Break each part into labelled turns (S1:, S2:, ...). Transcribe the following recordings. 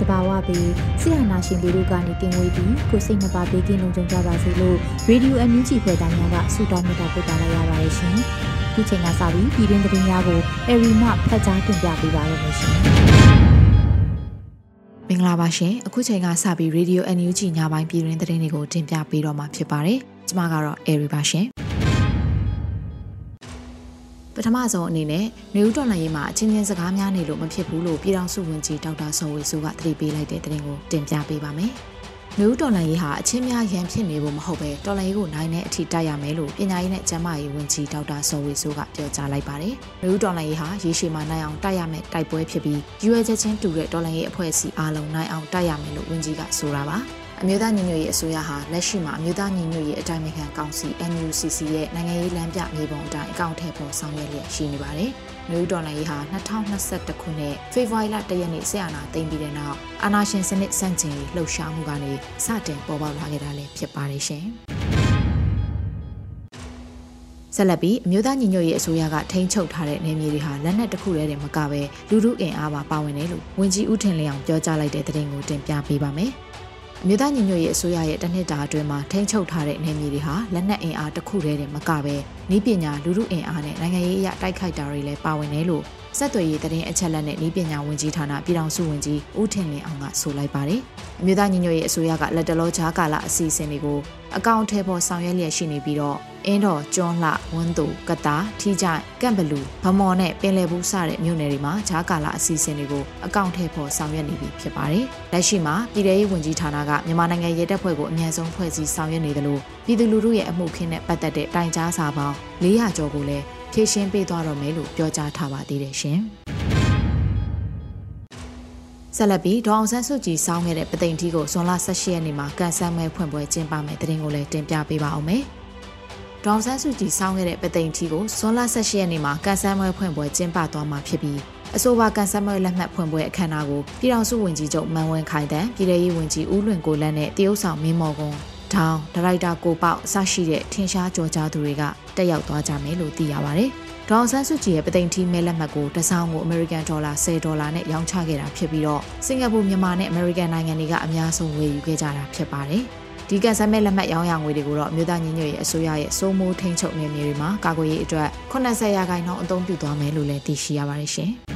S1: တဘာဝပြီးဆရာနာရှင်လူတို့ကနေကင်ဝေးပြီးကိုစိတ်နှပါဘေးကင်းလုံခြုံကြပါစေလို့ရေဒီယိုအန်ယူဂျီဖွဲ့သားများကဆုတောင်းမေတ္တာပို့သလိုက်ရပါတယ်ရှင်။ခုချိန်ကစပြီးပြည်တွင်းသတင်းများကိုအရီမှဖတ်ကြားတင်ပြပေးပါရမရှင်။
S2: မင်္ဂလာပါရှင်။အခုချိန်ကစပြီးရေဒီယိုအန်ယူဂျီညပိုင်းပြည်တွင်းသတင်းတွေကိုတင်ပြပေးတော့မှာဖြစ်ပါတယ်။ကျွန်မကတော့အရီပါရှင်။ ပထမဆုံးအနေနဲ့နေဦးတော်လှန်ရေးမှာအချင်းချင်းစကားများနေလို့မဖြစ်ဘူးလို့ပြည်ထောင်စုဝန်ကြီးဒေါက်တာဆော်ဝေစုကသတိပေးလိုက်တဲ့သတင်းကိုတင်ပြပေးပါမယ်။နေဦးတော်လှန်ရေးဟာအချင်းများရန်ဖြစ်နေဖို့မဟုတ်ပဲတော်လှန်ရေးကိုနိုင်တဲ့အထိတိုက်ရမယ်လို့ပညာရေးနဲ့ကျန်းမာရေးဝန်ကြီးဒေါက်တာဆော်ဝေစုကပြောကြားလိုက်ပါတယ်။နေဦးတော်လှန်ရေးဟာရေရှည်မှာနိုင်အောင်တိုက်ရမယ်တိုက်ပွဲဖြစ်ပြီးရွေးချက်ချင်းတူတဲ့တော်လှန်ရေးအဖွဲ့အစည်းအားလုံးနိုင်အောင်တိုက်ရမယ်လို့ဝန်ကြီးကဆိုတာပါ။ အမျိုးသားညီညွတ်ရေးအစိုးရဟာလက်ရှိမှာအမျိုးသားညီညွတ်ရေးအတိုင်းအမြံကောင်စီ NUCC ရဲ့နိုင်ငံရေးလမ်းပြမြေပုံအတိုင်းအကောင့်ထည့်ပေါ်ဆောင်ရွက်လျက်ရှိနေပါတယ်။မျိုးတော်လိုင်းရေးဟာ2021ခုနှစ်ဖေဖော်ဝါရီလ1ရက်နေ့ဆရာနာသိမ်းပြီးတဲ့နောက်အာဏာရှင်စနစ်ဆန့်ကျင်ရေးလှုပ်ရှားမှုကနေစတင်ပေါ်ပေါက်လာခဲ့တာလည်းဖြစ်ပါတယ်ရှင်။ဆက်လက်ပြီးအမျိုးသားညီညွတ်ရေးအစိုးရကထိန်းချုပ်ထားတဲ့နေမြေတွေဟာလက်နက်တစ်ခုတည်းတည်းမကပဲလူမှုအင်အားပါပါဝင်တယ်လို့ဝန်ကြီးဦးထင်လျောင်ပြောကြားလိုက်တဲ့သတင်းကိုတင်ပြပေးပါမယ်။ အမျိုးသားညီညွတ်ရေးအစိုးရရဲ့တနှစ်တာအတွင်းမှာထိန်းချုပ်ထားတဲ့နေမြေတွေဟာလက်နက်အင်အားတစ်ခုတည်းတည်းမကပဲဤပညာလူမှုအင်အားနဲ့နိုင်ငံရေးအရတိုက်ခိုက်တာတွေလည်းပါဝင်တယ်လို့ စက်သွေးရေးတရင်အချက်လက်နဲ့ဤပညာဝန်ကြီးဌာနပြည်ထောင်စုဝန်ကြီးဦးထင်လင်းအောင်ကဆိုလိုက်ပါတယ်။အမျိုးသားညီညွတ်ရေးအစိုးရကလက်တလောကြားကာလအစီအစဉ်တွေကိုအကောင့်ထဲပေါ်ဆောင်ရွက်လျက်ရှိနေပြီးတော့အင်းတော်ကျွန်းလှဝန်းသူကတာထီကြိုင်ကန့်ဘလူဗမော်နဲ့ပင်လယ်ဘူးစတဲ့မြို့နယ်တွေမှာဂျားကာလာအစီအစဉ်တွေကိုအကောင့်ထဲပေါ်ဆောင်ရွက်နေပြီဖြစ်ပါတယ်။လက်ရှိမှာပြည်ထရေးဝန်ကြီးဌာနကမြန်မာနိုင်ငံရဲတပ်ဖွဲ့ကိုအမြန်ဆုံးဖွဲ့စည်းဆောင်ရွက်နေတယ်လို့ပြည်သူလူထုရဲ့အမှုခင်းနဲ့ပတ်သက်တဲ့တိုင်ကြားစာပေါင်း400ကျော်ကိုလည်း ဖြည့်ရှင်းပေးသွားတော့မယ်လို့ပြောကြားထားပါသေးတယ်ရှင်။ဆက်လက်ပြီးဒေါအောင်ဆန်းစုကြည်စောင်းခဲ့တဲ့ပသိမ်ထီးကိုဇွန်လ18ရက်နေ့မှာကန်ဆန်းမဲဖွင့်ပွဲကျင်းပမယ်တရင်ကိုလည်းတင်ပြပေးပါအောင်မယ်။ဒေါအောင်ဆန်းစုကြည်စောင်းခဲ့တဲ့ပသိမ်ထီးကိုဇွန်လ18ရက်နေ့မှာကန်ဆန်းမဲဖွင့်ပွဲကျင်းပသွားမှာဖြစ်ပြီးအဆိုပါကန်ဆန်းမဲလက်မှတ်ဖွင့်ပွဲအခမ်းအနားကိုပြည်ထောင်စုဝန်ကြီးချုပ်မန်ဝင်းခိုင်တန်ပြည်ထောင်ရေးဝန်ကြီးဦးလွင်ကိုလန်းနဲ့တရုတ်ဆောင်မင်းမော်ကွန် ထောင်ဒါရိုက်တာကိုပေါက်အစရှိတဲ့ထင်ရှားကြော်ကြားသူတွေကတက်ရောက်သွားကြမယ်လို့သိရပါဗျ။ဒေါန်ဆန်းစုကြည်ရဲ့ပသိမ်ထီမဲလက်မှတ်ကိုတစောင်းကို American Dollar 10ဒေါ်လာနဲ့ရောင်းချခဲ့တာဖြစ်ပြီးတော့စင်ကာပူမြန်မာနဲ့ American နိုင်ငံတွေကအများဆုံးဝယ်ယူခဲ့ကြတာဖြစ်ပါတယ်။ဒီကန်ဆယ်မဲ့လက်မှတ်ရောင်းရငွေတွေကိုတော့မြို့သားညီညွတ်ရေးအစိုးရရဲ့စိုးမိုးထိန်းချုပ်နေမြေတွေမှာကာကွယ်ရေးအတွက်80ရာခိုင်နှုန်းအသုံးပြုသွားမယ်လို့လည်းသိရှိရပါတယ်ရှင်။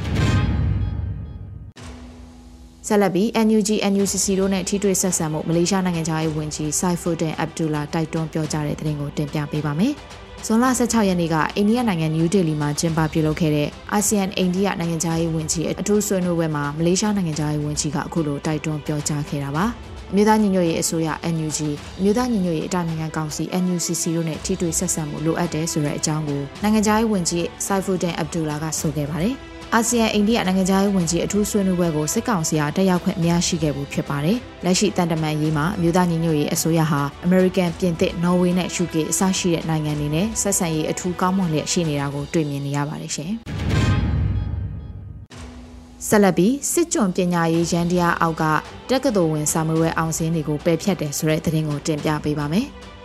S2: ဆက်လက်ပြီး NUG NUCC တို့နဲ့ထိတွေ့ဆက်ဆံမှုမလေးရှားနိုင်ငံသားရေးဝန်ကြီးဆိုက်ဖူဒင်အဗ်ဒူလာတိုက်တွန်းပြောကြားတဲ့သတင်းကိုတင်ပြပေးပါမယ်။ဇွန်လ16ရက်နေ့ကအိန္ဒိယနိုင်ငံနယူးဒေလီမှာကျင်းပပြုလုပ်ခဲ့တဲ့အာဆီယံအိန္ဒိယနိုင်ငံသားရေးဝန်ကြီးအထူးဆွေးနွေးပွဲမှာမလေးရှားနိုင်ငံသားရေးဝန်ကြီးကအခုလိုတိုက်တွန်းပြောကြားခဲ့တာပါ။မြို့သားညီညွတ်ရေးအစိုးရ NUG မြို့သားညီညွတ်ရေးအတိုင်းအမြံကောင်စီ NUCC တို့နဲ့ထိတွေ့ဆက်ဆံမှုလိုအပ်တယ်ဆိုတဲ့အကြောင်းကိုနိုင်ငံသားရေးဝန်ကြီးဆိုက်ဖူဒင်အဗ်ဒူလာကဆိုခဲ့ပါတယ်။ အာဆီယံအိန္ဒိယနိုင်ငံသားရေးဝန်ကြီးအထူးဆွေးနွေးပွဲကိုစစ်ကောင်စီအားတက်ရောက်ခွင့်အများရှိခဲ့ဘူးဖြစ်ပါတယ်။လက်ရှိတန်တမန်ရေးမှာအမျိုးသားညီညွတ်ရေးအစိုးရဟာအမေရိကန်ပြင်သစ်နော်ဝေးနဲ့ UK အစရှိတဲ့နိုင်ငံတွေနဲ့ဆက်ဆံရေးအထူးကောင်းမွန်လျက်ရှိနေတာကိုတွေ့မြင်နေရပါတယ်ရှင်။ဆက်လက်ပြီးစစ်ကြွပညာရေးရန်တရားအောက်ကတက္ကသိုလ်ဝင်စာမေးပွဲအောင်စင်းတွေကိုပယ်ဖြတ်တယ်ဆိုတဲ့သတင်းကိုတင်ပြပေးပါမယ်။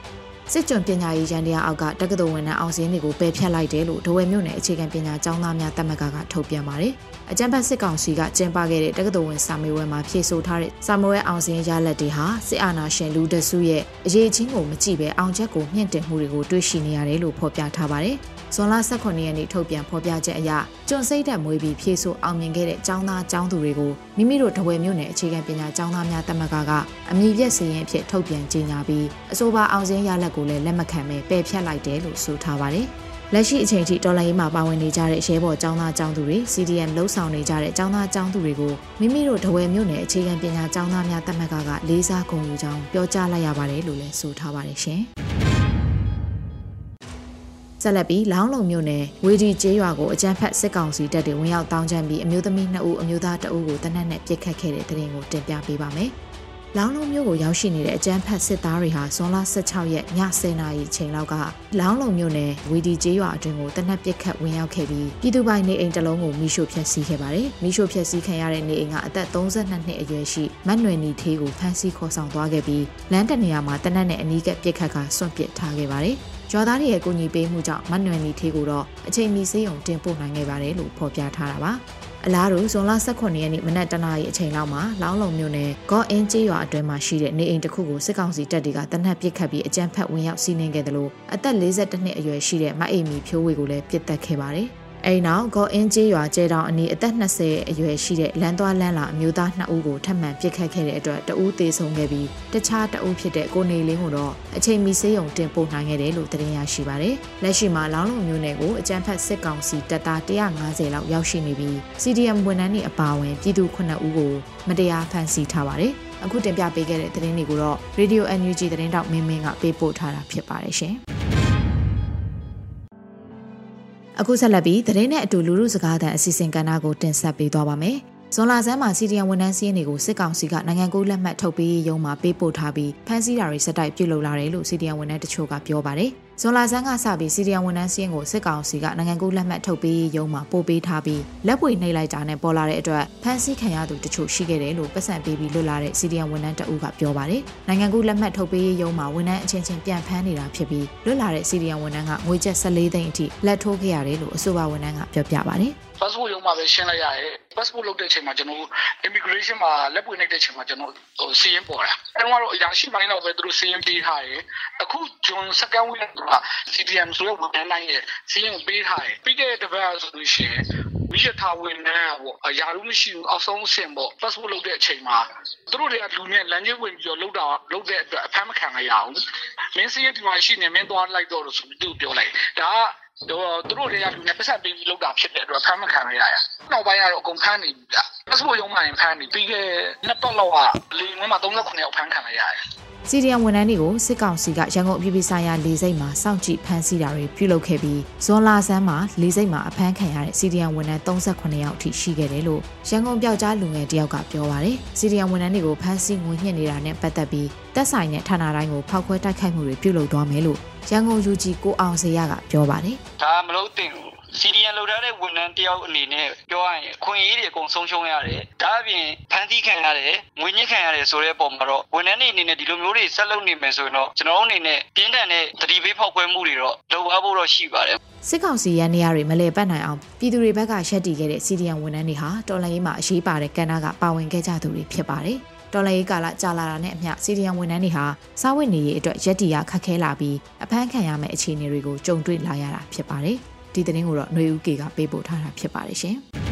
S2: စစ်ကြုံပညာရေးရန်တရားအောက်ကတက္ကသိုလ်ဝန်ထမ်းအောင်စင်းတွေကိုပယ်ဖြတ်လိုက်တယ်လို့ဒဝဲမြို့နယ်အခြေခံပညာကျောင်းသားများတက်မကကထုတ်ပြန်ပါတယ်။အကြံဖတ်စစ်ကောင်စီကကျင်းပခဲ့တဲ့တက္ကသိုလ်ဝန်စာမေးပွဲမှာဖြေဆိုထားတဲ့စာမေးပွဲအောင်စင်းရလက်တွေဟာစစ်အာဏာရှင်လူတစုရဲ့အရေးချင်းကိုမကြည့်ပဲအောင်ချက်ကိုမြင့်တင်မှုတွေကိုတွေးရှိနေရတယ်လို့ဖော်ပြထားပါတယ်။ဇွန်လ18ရက်နေ့ထုတ်ပြန်ဖော်ပြချက်အရကျွန်စိတ်တက်မွေးပြီးဖြေဆိုအောင်မြင်ခဲ့တဲ့ကျောင်းသားကျောင်းသူတွေကိုမိမိတို့ဒဝဲမြို့နယ်အခြေခံပညာကျောင်းသားများတက်မကကအမည်ပြည့်စည်ရင်အဖြစ်ထုတ်ပြန်ကြေညာပြီးအဆိုပါအောင်စင်းရလက်ကိုလည်းလက်မခံပဲပယ်ဖျက်လိုက်တယ်လို့ဆိုထားပါတယ်။လက်ရှိအချိန်ထိတော်လိုင်းရေးမှာပါဝင်နေကြတဲ့ရဲဘော်ចောင်းသားចောင်းသူတွေ CDM လှုပ်ဆောင်နေကြတဲ့ចောင်းသားចောင်းသူတွေကိုမိမိတို့တဝယ်မြို့နယ်အခြေခံပညာចောင်းသားများတမကကလေးစားဂုဏ်ယူကြောင်းပြောကြားလိုက်ရပါတယ်လို့လည်းဆိုထားပါတယ်ရှင်။ဆက်လက်ပြီးလောင်းလုံမြို့နယ်ဝေဒီကျေးရွာကိုအကြမ်းဖက်စစ်ကောင်စီတပ်တွေဝင်ရောက်တောင်းချမ်းပြီးအမျိုးသမီး2ဦးအမျိုးသား2ဦးကိုတနက်နဲ့ပစ်ခတ်ခဲ့တဲ့တဲ့ရင်ကိုတင်ပြပေးပါမယ်။ လောင်းလုံမြို့ကိုရောက်ရှိနေတဲ့အကြမ်းဖက်စစ်သားတွေဟာဇွန်လ16ရက်ည10:00နာရီချိန်လောက်ကလောင်းလုံမြို့နယ်ဝီဒီကျေးရွာအတွင်းကိုတနက်ပစ်ခတ်ဝင်ရောက်ခဲ့ပြီးပြည်သူပိုင်နေအိမ်တစ်လုံးကိုမိရှို့ဖျက်ဆီးခဲ့ပါတယ်။မိရှို့ဖျက်ဆီးခံရတဲ့နေအိမ်ကအသက်32နှစ်အရွယ်ရှိမတ်နွယ်နီသေးကိုဖမ်းဆီးခေါ်ဆောင်သွားခဲ့ပြီးလမ်းတနေရာမှာတနက်နဲ့အနီးကပ်ပစ်ခတ်ကစွန့်ပစ်ထားခဲ့ပါတယ်။ရွာသားတွေရဲ့ကူညီပေးမှုကြောင့်မတ်နွယ်နီထေးကိုတော့အချိန်မီစေးုံတင်ပို့နိုင်ခဲ့ပါတယ်လို့ဖော်ပြထားတာပါ အလားတူဇွန်လ18ရက်နေ့မနက်တနာရီအချိန်လောက်မှာလောင်းလုံမြို့နယ်ဂေါ်အင်းကျေးရွာအတွင်းမှာရှိတဲ့နေအိမ်တစ်ခုကိုစစ်ကောင်စီတပ်တွေကတနက်ပစ်ခတ်ပြီးအကြမ်းဖက်ဝင်ရောက်စီးနင်းခဲ့တယ်လို့အသက်42နှစ်အရွယ်ရှိတဲ့မအိမ်မီဖြိုးဝေကိုလည်းပစ်တက်ခဲ့ပါတယ်။ အဲဒီနောက်ဂေါ်အင်းကျေးရွာကျဲတောင်အနီးအသက်20အရွယ်ရှိတဲ့လမ်းသွားလမ်းလာအမျိုးသား2ဦးကိုထပ်မံပစ်ခတ်ခဲ့တဲ့အတွက်တဦးသေဆုံးခဲ့ပြီးတခြားတဦးဖြစ်တဲ့ကိုနေလင်းကိုတော့အချိန်မီဆေးရုံတင်ပို့နိုင်ခဲ့တယ်လို့သတင်းရရှိပါတယ်။လက်ရှိမှာလောင်းလုံမျိုးနယ်ကိုအကြမ်းဖက်စစ်ကောင်စီတပ်သား150လောက်ရောက်ရှိနေပြီး CDM ဝန်ထမ်းတွေအပါအဝင်ပြည်သူ9ဦးကိုမတရားဖမ်းဆီးထားပါတယ်။အခုတင်ပြပေးခဲ့တဲ့သတင်းတွေကိုတော့ Radio NUG သတင်းတောက်မင်းမင်းကပေးပို့ထားတာဖြစ်ပါတယ်ရှင်။ အခုဆက်လက်ပြီးသတင်းနဲ့အတူလူမှုစကားသံအစီအစဉ်ကဏ္ဍကိုတင်ဆက်ပေးသွားပါမယ်။ဇွန်လဆန်းမှာစီဒီယံဝန်ထမ်းစီးရင်တွေကိုစစ်ကောင်စီကနိုင်ငံကူးလက်မှတ်ထုတ်ပေးရုံမှာပေးပို့ထားပြီးဖမ်းဆီးတာတွေစက်တိုက်ပြုလုပ်လာတယ်လို့စီဒီယံဝန်ထမ်းတချို့ကပြောပါတယ်။ ဇွန်လဆန်းကစပြီးစီဒီယံဝန်ထမ်းစီးရင်ကိုစစ်ကောင်စီကနိုင်ငံကူးလက်မှတ်ထုတ်ပေးရုံမှာပို့ပေးထားပြီးလက်ပွေနှိပ်လိုက်တာနဲ့ပေါ်လာတဲ့အတွက်ဖမ်းဆီးခံရသူတချို့ရှိခဲ့တယ်လို့ပတ်စံပေးပြီးလွတ်လာတဲ့စီဒီယံဝန်ထမ်းတအုပ်ကပြောပါတယ်။နိုင်ငံကူးလက်မှတ်ထုတ်ပေးရုံမှာဝန်ထမ်းအချင်းချင်းပြန်ဖမ်းနေတာဖြစ်ပြီးလွတ်လာတဲ့စီဒီယံဝန်ထမ်းကငွေကျပ်14သိန်းအထိလက်ထိုးခဲ့ရတယ်လို့အဆိုပါဝန်ထမ်းကပြောပြပါတယ်။
S3: passport ရုံးမှာပဲရှင်းလိုက်ရတယ် passport လုပ်တဲ့အချိန်မှာကျွန်တော် immigration မှာလက်ပွေနေတဲ့ချိန်မှာကျွန်တော်ဟိုစီးရင်ပေါ်တာအဲတော့အရာရှိမိုင်းတော့ပဲသူတို့စီးရင်ပေးထားတယ်အခုဂျွန်စကန်ဝီက CDM ဆိုတဲ့ဝန်ထမ်းတိုင်းရဲ့စီးရင်ပေးထားတယ်ပြီးခဲ့တဲ့တစ်ပတ်ဆိုလို့ရှိရင်မိရထားဝင်နေပေါ့အရာလို့မရှိဘူးအောက်ဆုံးအဆင့်ပေါ့ passport လုပ်တဲ့အချိန်မှာသူတို့တွေကလူနဲ့လမ်းကြီးဝင်ပြီးတော့လုပ်တာလုပ်တဲ့အတွက်အဖမ်းမခံရအောင်မင်းစီးရင်ဒီမှာရှိနေမင်းသွားလိုက်တော့လို့ဆိုပြီးသူပြောလိုက်ဒါကတော့သူတို့တွေကလူနဲ့ပတ်သက်ပြီးလောက်တာဖြစ်တဲ့အတွက်ဖမ်းမခံရရ။နောက်ပိုင်းကတော့အကုန်ဖမ်းနေပြီဗျ။ပတ်စပို့ရုံးမှရင်ဖမ်းနေပြီးခဲ့နှစ်ပတ်လောက်ကလေဝင်မှာ39ယောက်ဖမ်းခံရရတယ်။
S2: စီဒီယံဝန်ထမ်းတွေကိုစစ်ကောင်စီကရန်ကုန်ပြည်ပြည်ဆိုင်ရာလေဆိပ်မှာစောင့်ကြည့်ဖမ်းဆီးတာတွေပြုလုပ်ခဲ့ပြီးဇွန်လဆန်းမှာလေဆိပ်မှာအဖမ်းခံရတဲ့စီဒီယံဝန်ထမ်း38ယောက်အထိရှိခဲ့တယ်လို့ရန်ကုန်ပြောက်ကြားလူငယ်တယောက်ကပြောပါတယ်။စီဒီယံဝန်ထမ်းတွေကိုဖမ်းဆီးငွေညှစ်နေတာနဲ့ပတ်သက်ပြီးတက်ဆိုင်တဲ့ဌာနတိုင်းကိုဖောက်ခွဲတိုက်ခိုက်မှုတွေပြုလုပ်သွားမယ်လို့ရန်ကုန် UG ကိုအောင်စေရကပြောပါတယ်။
S4: ဒါမလို့တင်ဘူး။ CDN လောက်ထားတဲ့ဝန်ထမ်းတယောက်အနေနဲ့ပြောရရင်ခွင့်ရေးတွေအကုန်ဆုံးရှုံးရတယ်။ဒါအပြင်ဖန်တီးခံရတယ်၊ငွေညှစ်ခံရတယ်ဆိုတဲ့ပုံမှာတော့ဝန်ထမ်းတွေအနေနဲ့ဒီလိုမျိုးတွေဆက်လုပ်နေမယ်ဆိုရင်တော့ကျွန်တော်တို့အနေနဲ့ပြင်းထန်တဲ့တတိပေးဖောက်ခွဲမှုတွေတော့လုပ်ရဖို့တော့ရှိပါတယ်။
S2: စစ်ကောင်စီရန်နေရတွေမလဲပတ်နိုင်အောင်ပြည်သူတွေဘက်ကရှက်တီခဲ့တဲ့ CDN ဝန်ထမ်းတွေဟာတော်လှန်ရေးမှာအရေးပါတဲ့ကဏ္ဍကပါဝင်ခဲ့ကြသူတွေဖြစ်ပါတယ်။တော်လှန်ရေးကာလကြာလာတာနဲ့အမျှစီဒီယံဝန်ထမ်းတွေဟာစားဝတ်နေရေးအတွက်ရက်တီရခက်ခဲလာပြီးအဖမ်းခံရမယ့်အခြေအနေတွေကိုကြုံတွေ့လာရတာဖြစ်ပါတယ်။ ဒီသတင်းကိုတော့ຫນွေဦးကေကပေးပို့ထားတာဖြစ်ပါတယ်ရှင်။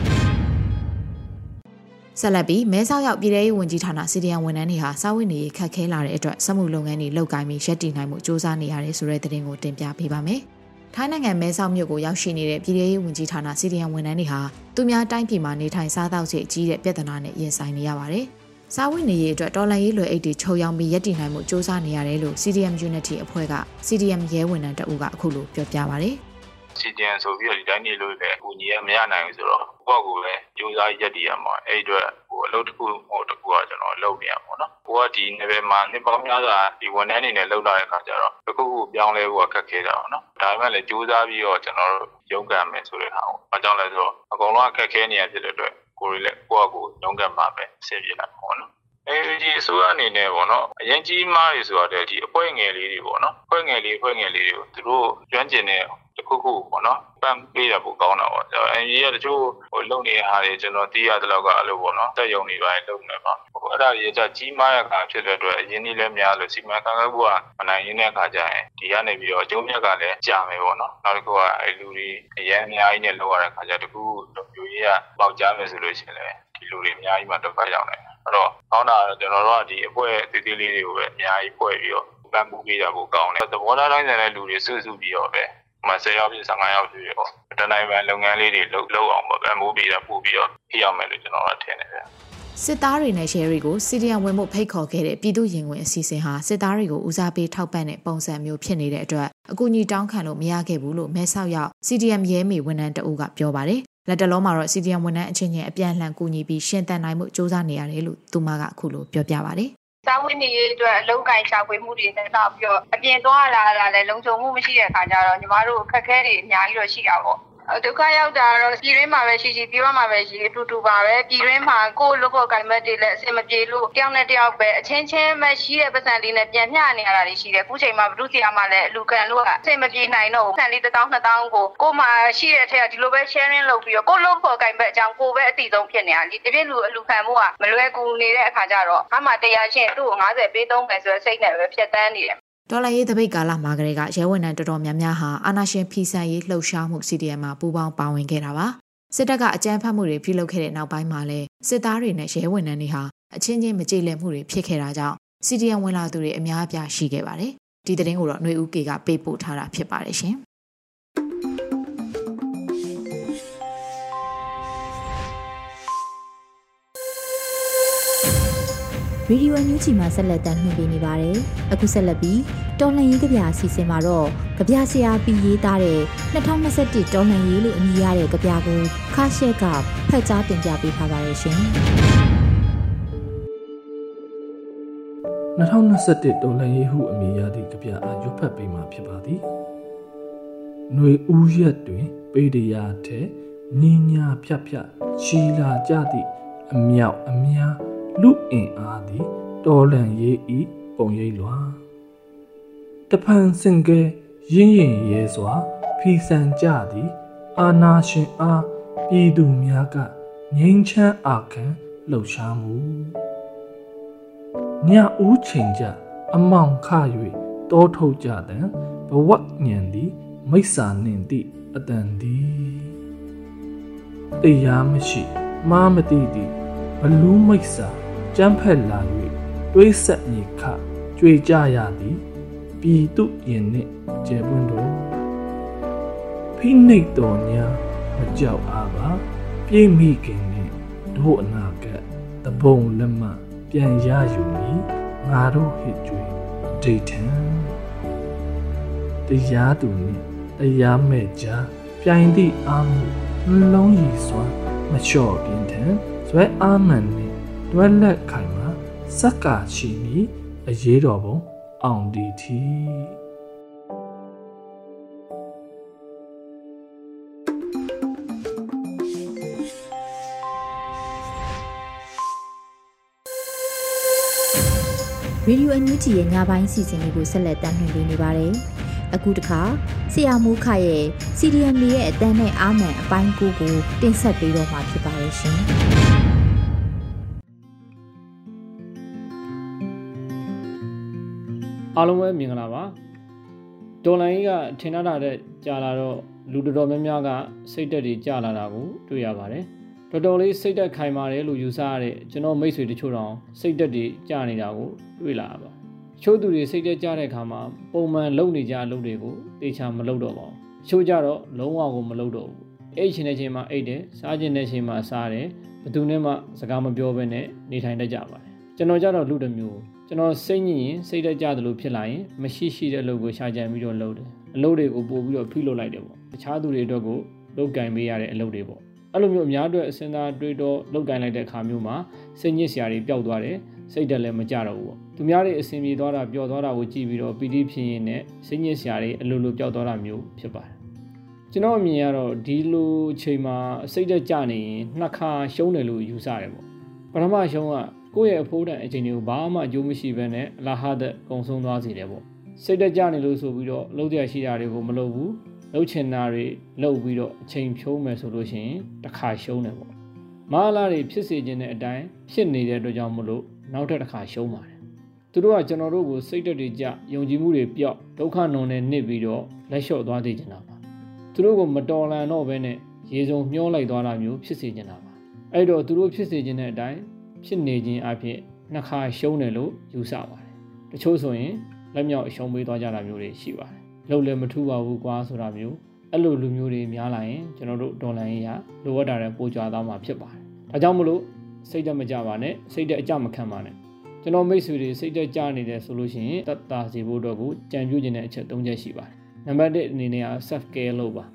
S2: ဆက်လက်ပြီးမဲဆောက်ရောက်ပြည်ထရေးဝန်ကြီးဌာနစီဒီယံဝန်ထမ်းတွေဟာစာဝတ်နေရေးခက်ခဲလာတဲ့အတွက်စက်မှုလုပ်ငန်းတွေလုပ်ကိုင်ပြီးရပ်တည်နိုင်မှုစ조사နေရတယ်ဆိုတဲ့သတင်းကိုတင်ပြပေးပါမယ်။ထိုင်းနိုင်ငံမဲဆောက်မြို့ကိုရောက်ရှိနေတဲ့ပြည်ထရေးဝန်ကြီးဌာနစီဒီယံဝန်ထမ်းတွေဟာသူများတိုင်းပြည်မှာနေထိုင်စားသောက်ခြေအကြီးတဲ့ပြဿနာနဲ့ရင်ဆိုင်နေရပါတယ်။စားဝတ်နေရေးအတွက်တော်လှန်ရေးလွယ်အိတ်တွေချုပ်ရောင်းပြီးရည်တည်နိုင်မှုစ조사နေရတယ်လို့ CDM Unity အဖွဲ့က CDM ရဲဝန်ထမ်းတအုပ်ကအခုလိုပြောပြပါဗျ။
S5: CDM ဆိုပြီးတော့ဒီတိုင်းနေလို့လည်းအကူညီရမရနိုင်ဘူးဆိုတော့ကိုယ့်ကိုယ်လည်းစူးစမ်းရက်တည်ရမှာအဲ့အတွက်ဟိုအလုပ်တစ်ခုဟိုတစ်ခုကကျွန်တော်လုပ်နေရပါတော့။ကိုကဒီ level မှာနှစ်ပေါင်းများစွာဒီဝန်ထမ်းအနေနဲ့လုပ်လာတဲ့အခါကျတော့တစ်ခုခုပြောင်းလဲဖို့ခက်ခဲတာပေါ့နော်။ဒါပေမဲ့လည်းစူးစမ်းပြီးတော့ကျွန်တော်တို့ရုန်းကန်မယ်ဆိုတဲ့ဟာကိုအကြောင်းလဲဆိုတော့အကုန်လုံးအခက်ခဲနေရဖြစ်တဲ့အတွက်ကိုယ်လည်းကိုယ့်အကူရုန်းကန်မှာပဲဆင်ပြေလာပါတော့။အဲ NUG အစိုးရအနေနဲ့ပေါ့နော်အရင်ကြီးမားတွေဆိုတော့ဒီအဖွဲ့ငယ်လေးတွေပေါ့နော်အဖွဲ့ငယ်လေးအဖွဲ့ငယ်လေးတွေကိုသူတို့ကျွမ်းကျင်တဲ့တခုခုပေါ့နော်ပန်းပေးတာပိုကောင်းတာပေါ့ကျွန်တော် NUG ကတချို့ဟိုလုပ်နေတဲ့ဟာတွေကျွန်တော်သိရတဲ့လောက်ကအဲ့လိုပေါ့နော်တက်ယုံနေပိုင်းလုပ်နေပါဟိုအဲ့ဒါကြီးကကြီးမားတဲ့အခါဖြစ်တဲ့အတွက်အရင်ကြီးလည်းများလို့စီမံခန့်ခွဲမှုကမနိုင်ရင်းတဲ့အခါကျရင်ဒီကနေပြီးတော့အကျိုးမြတ်ကလည်းကြာမယ်ပေါ့နော်နောက်တစ်ခုကအဲ့လူတွေအရင်အများကြီးနဲ့လောက်ရတဲ့အခါကျတခုလူကြီးကပေါက်ကြမယ်ဆိုလို့ရှိရင်လည်းဒီလူတွေအများကြီးမှဒုက္ခရောက်နေတယ် အဲ့တော့ကောင်းတာကတော့ကျွန်တော်တို့ကဒီအပွဲသေးသေးလေးတွေကိုပဲအများကြီးဖွဲ့ပြီးတော့ပန်းပူပေးတာကိုကောင်းတယ်သဘောထားတိုင်းတဲ့လူတွေစုစုပြီးတော့ပဲမဆယ်ရောက်ပြီး15ရောက်ပြီးတော့တနိုင်ပန်လုပ်ငန်းလေးတွေလုပ်လုပ်အောင်ပေါ့ပန်းပူပေးတာပို့ပြီးတော့ဖြစ်အောင်မယ်လို့ကျွန်တော်ကထင်တယ်ဗျ
S1: စစ်သားတွေနဲ့ရဲတွေကိုစီဒီယံဝင်မှုဖိတ်ခေါ်ခဲ့တဲ့ပြည်သူရင်ဝင်အစီအစဉ်ဟာစစ်သားတွေကိုဦးစားပေးထောက်ပံ့တဲ့ပုံစံမျိုးဖြစ်နေတဲ့အတွက်အကူအညီတောင်းခံလို့မရခဲ့ဘူးလို့မဲဆောက်ရောက် CDM ရဲမေဝန်ထမ်းတအုပ်ကပြောပါတယ် လက်တလုံးမှာတော့ CDM ဝန်ထမ်းအချင်းချင်းအပြန်အလှန်ကူညီပြီးရှင်းတန်နိုင်မှုစ조사နေရတယ်လို့သူမကအခုလိုပြောပြပါတယ်
S6: စာဝတ်နေရေးအတွက်အလုံးကိုင်ရှာဖွေမှုတွေနဲ့နောက်ပြီးတော့အပြင်သွားလာတာလည်းလုံခြုံမှုမရှိတဲ့အခါကျတော့ညီမတို့အခက်အခဲတွေအများကြီးတော့ရှိတာပေါ့ ဒုက္ခရောက်တာတော့ပြည်ရင်းမှာပဲရှိရှိပြည်ပမှာပဲရှိအတူတူပါပဲပြည်ရင်းမှာကိုယ်လုပ်ဖို့ကံမတ်တွေလည်းအဆင်မပြေလို့တယောက်နဲ့တယောက်ပဲအချင်းချင်းပဲရှိတဲ့ပတ်စံလေးနဲ့ပြန်မျှနေရတာတွေရှိတယ်အခုချိန်မှာဘုသူစီယာမှာလည်းလူကန်လို့အဆင်မပြေနိုင်တော့ဘူးဆန်လေး1000 2000ကိုကိုမှရှိတဲ့ထက်ကဒီလိုပဲ sharing လုပ်ပြီးတော့ကိုလုပ်ဖို့ကံမတ်အကြောင်းကိုပဲအတိဆုံးဖြစ်နေတာဒီတပြည့်လူအလူခံမှုကမလွယ်ကူနေတဲ့အခါကျတော့အမှတရားချင်းသူ့ကို90ပေးသုံးမယ်ဆိုတဲ့စိတ်နဲ့ပဲဖြတ်တန်းနေတယ်
S1: ဒေါ်လာရေးတပိတ်ကာလမှာကလေးကရဲဝန်ထမ်းတော်တော်များများဟာအာနာရှင်ဖီဆန်ရေးလှုပ်ရှားမှု CDM မှာပူးပေါင်းပါဝင်ခဲ့တာပါစစ်တပ်ကအကြမ်းဖက်မှုတွေပြုလုပ်ခဲ့တဲ့နောက်ပိုင်းမှာလည်းစစ်သားတွေနဲ့ရဲဝန်ထမ်းတွေဟာအချင်းချင်းမကြေလည်မှုတွေဖြစ်ခဲ့တာကြောင့် CDM ဝင်လာသူတွေအများအပြားရှိခဲ့ပါတယ်ဒီသတင်းကိုတော့ຫນွေဦးကေကပေးပို့ထားတာဖြစ်ပါတယ်ရှင် ရေဒီယိုအန်ယူဂျီမှာဆက်လက်တင်ပြနေပါတယ်။အခုဆက်လက်ပြီးတော်လှန်ရေးကြပြအစီအစဉ်မှာတော့ကြပြဆရာပြီးရေးသားတဲ့2021တော်လှန်ရေးလို့အမည်ရတဲ့ကြပြကိုခါရှက်ကဖတ်ကြားတင်ပြပေးထားပါတယ်ရှင်။
S7: 2021တော်လှန်ရေးဟုအမည်ရသည့်ကြပြအားရွတ်ဖတ်ပေးမှာဖြစ်ပါသည်။ຫນွေဦးရက်တွင် ပေတရာထဲညင်ညာဖြတ်ဖြတ်ချီလာကြသည့်အမြောက်အများ လူအင်အားသည်တော်လန်ရေးဤပုံရိပ်လွာတဖန်စင်ကဲရင်းရင်ရဲစွာဖီဆန်ကြသည် အာနာရှင်အားပြည်သူများကငြိမ်းချမ်းအာခံလှုပ်ရှားမှုညဦးချိန်ကြအမောင်ခ၍တောထုတ်ကြတဲ့ဘဝညံသည်မိစ္ဆာနှင့်သည့်အတန်သည်တရားမရှိမားမတိသည့် ဘလူးမိစ္ဆာကြမ်းဖက်လာ၍တွေးဆက်မြေခကြွေကြရသည်ပြည်သူရင်နှင့်ကျေပွန်းတို့ဖိနှိတ်တော်ညာမကြောက်အားပါပြေးမိခင်နှင့်တို့အနာကတပုံလက်မပြန်ရယူမည်ငါတို့ဟစ်ကြွေဒိဋ္ဌံတရားသူနှင့်တရားမဲ့ကြားပြိုင်သည့်အာမှုလုံးရည်စွာမလျှော့ပြင်းထန် ဇွဲအာမန်နှင့်တွဲလက်ခိုင်မှာစက္ကာချီမီအရေးတော်ပုံအောင်ဒီထီ
S1: ရေဒီယိုအန်ယူဂျီရဲ့ညပိုင်းစီစဉ်လေးကိုဆက်လက်တင်ပြနေပါတယ်။အခုတခါဆရာမူခရဲ့ CDM ရဲ့အတန်းနဲ့အာမန်အပိုင်းကိုကိုတင်ဆက်ပေးတော့မှာဖြစ်ပါရဲ့ရှင်။
S8: အားလုံးပဲမင်္ဂလာပါဒေါ်လာကြီးကထင်ထားတဲ့ကြာလာတော့လူတော်တော်များများကစိတ်တက်တွေကြာလာတာကိုတွေ့ရပါတယ်တော်တော်လေးစိတ်တက်ခိုင်ပါတယ်လို့ယူဆရတဲ့ကျွန်တော်မိတ်ဆွေတချို့တောင်စိတ်တက်တွေကြာနေတာကိုတွေ့လာပါချို့သူတွေစိတ်တက်ကြတဲ့အခါမှာပုံမှန်လုပ်နေကြအလုပ်တွေကိုတေချာမလုပ်တော့ပါဘူးချို့ကြတော့လုံးဝကိုမလုပ်တော့ဘူးအိတ်ချင်တဲ့ချိန်မှာအိတ်တယ်စားချင်တဲ့ချိန်မှာစားတယ်ဘယ်သူနဲ့မှစကားမပြောဘဲနဲ့နေထိုင်တတ်ကြပါတယ်ကျွန်တော်ကြတော့လူတစ်မျိုး ကျွန်တော်စိတ်ညစ်ရင်စိတ်တက်ကြသလိုဖြစ်လာရင်မရှိရှိတဲ့အလုပ်ကိုရှာကြံပြီးတော့လုပ်တယ်အလုပ်တွေကိုပို့ပြီးတော့ဖိလုပ်လိုက်တယ်ပေါ့တခြားသူတွေအတွက်ကိုလုပ်ကင်ပေးရတဲ့အလုပ်တွေပေါ့အဲ့လိုမျိုးအများအတွက်အစင်သာတွေးတော့လုပ်ကင်လိုက်တဲ့အခါမျိုးမှာစိတ်ညစ်စရာတွေပျောက်သွားတယ်စိတ်တက်လည်းမကြတော့ဘူးပေါ့သူများတွေအစင်ပြေသွားတာပျော်သွားတာကိုကြည့်ပြီးတော့ပီတိဖြစ်ရင်နဲ့စိတ်ညစ်စရာတွေအလိုလိုပျောက်သွားတာမျိုးဖြစ်ပါတယ်ကျွန်တော်အမြင်ကတော့ဒီလိုအချိန်မှာစိတ်တက်ကြနေရင်နှစ်ခါရှုံးတယ်လို့ယူဆတယ်ပေါ့ပထမရှုံးက ကိုယ့်ရဲ့အဖိုးတန်အချိန်တွေကိုဘာမှအကျိုးမရှိဘဲနဲ့အလာဟာဒတ်ကုံဆုံးသွားစေတယ်ပေါ့စိတ်တကြနေလို့ဆိုပြီးတော့လုံးတရားရှိတာတွေကိုမလုပ်ဘူးလှုပ်ချင်တာတွေလှုပ်ပြီးတော့အချိန်ဖြုံးမယ်ဆိုလို့ရှိရင်တစ်ခါရှုံးတယ်ပေါ့မဟာလာတွေဖြစ်စေခြင်းတဲ့အတိုင်းဖြစ်နေတဲ့အတွက်ကြောင့်မလို့နောက်ထပ်တစ်ခါရှုံးပါတယ်သူတို့ကကျွန်တော်တို့ကိုစိတ်တက်တွေကြယုံကြည်မှုတွေပျောက်ဒုက္ခနုံနဲ့နစ်ပြီးတော့လက်လျှော့သွားသေးကြတာပါသူတို့ကိုမတော်လန်တော့ဘဲနဲ့ရေစုံမျောလိုက်သွားတာမျိုးဖြစ်စေကြတာပါအဲ့တော့သူတို့ဖြစ်စေခြင်းတဲ့အတိုင်း ဖြစ်နေခြင်းအဖြစ်နှစ်ခါရှုံးတယ်လို့ယူဆပါတယ်တချို့ဆိုရင်လက်မြောက်အရှုံးပေးသွားကြတာမျိုးတွေရှိပါတယ်လှုပ်လည်းမထူပါဘူးကွာဆိုတာမျိုးအဲ့လိုလူမျိုးတွေများလာရင်ကျွန်တော်တို့ဒေါ်လာရင်းရလိုအပ်တာတဲ့ပိုကြွားသွားမှာဖြစ်ပါတယ်ဒါကြောင့်မလို့စိတ်တက်မကြပါနဲ့စိတ်တက်အကြမခံပါနဲ့ကျွန်တော်မိတ်ဆွေတွေစိတ်တက်ကြနေတယ်ဆိုလို့ရှိရင်တတ်တာစီဖို့အတွက်ကိုကြံပြူခြင်းတဲ့အချက်၃ချက်ရှိပါတယ်နံပါတ်1အနေနဲ့က self care လုပ်ပါ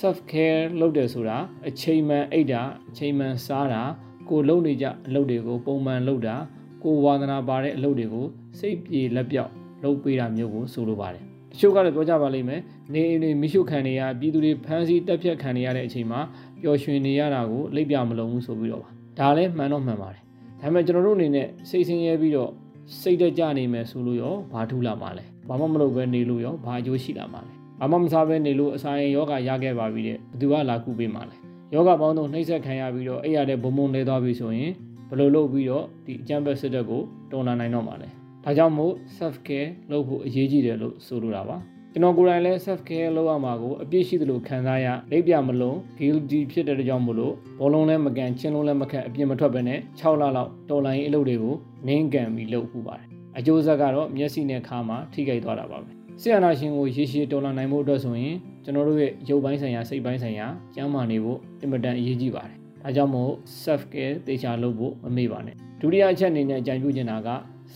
S8: self care လုပ်တယ်ဆိုတာအချိန်မှန်အိတ်တာအချိန်မှန်စားတာ ကိုလုံနေကြအလုပ်တွေကိုပုံမှန်လုပ်တာကိုဝါသနာပါတဲ့အလုပ်တွေကိုစိတ်ပြေလက်ပြောက်လုပ်ပေးတာမျိုးကိုဆိုလိုပါတယ်တချို့ကလည်းပြောကြပါလိမ့်မယ်နေအိမ်တွေမိရှုခံနေရပြည်သူတွေဖမ်းဆီးတက်ဖြတ်ခံနေရတဲ့အချိန်မှာပျော်ရွှင်နေရတာကိုလိပ်ပြမလုံးဘူးဆိုပြီးတော့ပါဒါလည်းမှန်တော့မှန်ပါတယ်ဒါပေမဲ့ကျွန်တော်တို့အနေနဲ့စိတ်ဆင်းရဲပြီးတော့စိတ်တက်ကြနေမယ်ဆိုလို့ရောဘာထူးလာမှာလဲဘာမှမလုပ်ဘဲနေလို့ရောဘာအကျိုးရှိလာမှာလဲဘာမှမစားဘဲနေလို့အစာရင်ယောဂရခဲ့ပါပြီတဲ့ဘယ်သူကလာကုပေးမှာလဲ ယောဂပေါင်းတော့နှိမ့်ဆက်ခံရပြီးတော့အဲ့ရတဲ့ဘုံဘုံလဲသွားပြီဆိုရင်ဘယ်လိုလုပ်ပြီးတော့ဒီအကျံဘက်စစ်တပ်ကိုတော်လာနိုင်တော့မှာလဲဒါကြောင့်မို့ self care လုပ်ဖို့အရေးကြီးတယ်လို့ဆိုလိုတာပါကျွန်တော်ကိုယ်တိုင်လည်း self care လုပ်ရမှာကိုအပြည့်ရှိသလိုခံစားရလက်ပြမလုံး guilty ဖြစ်တဲ့ကြောင့်မို့လို့ဘောလုံးလည်းမကန်ချင်းလုံးလည်းမခတ်အပြင်မထွက်ဘဲနဲ့6လလောက်တော်လိုင်းအလုပ်တွေကိုနင်းကန်ပြီးလုပ်ဖို့ပါတယ်အကျိုးဆက်ကတော့မျက်စိနဲ့ခါမှာထိခိုက်သွားတာပါပဲဆီယနာရှင်ကိုရေရှည်တော်လာနိုင်ဖို့အတွက်ဆိုရင် ကျွန်တော်တို့ရဲ့ရုပ်ပိုင်းဆိုင်ရာစိတ်ပိုင်းဆိုင်ရာကျန်းမာနေဖို့အင်မတန်အရေးကြီးပါတယ်ဒါကြောင့်မို့ self care တေချာလုပ်ဖို့မမေ့ပါနဲ့ဒုတိယအချက်အနေနဲ့အကြံပြုချင်တာက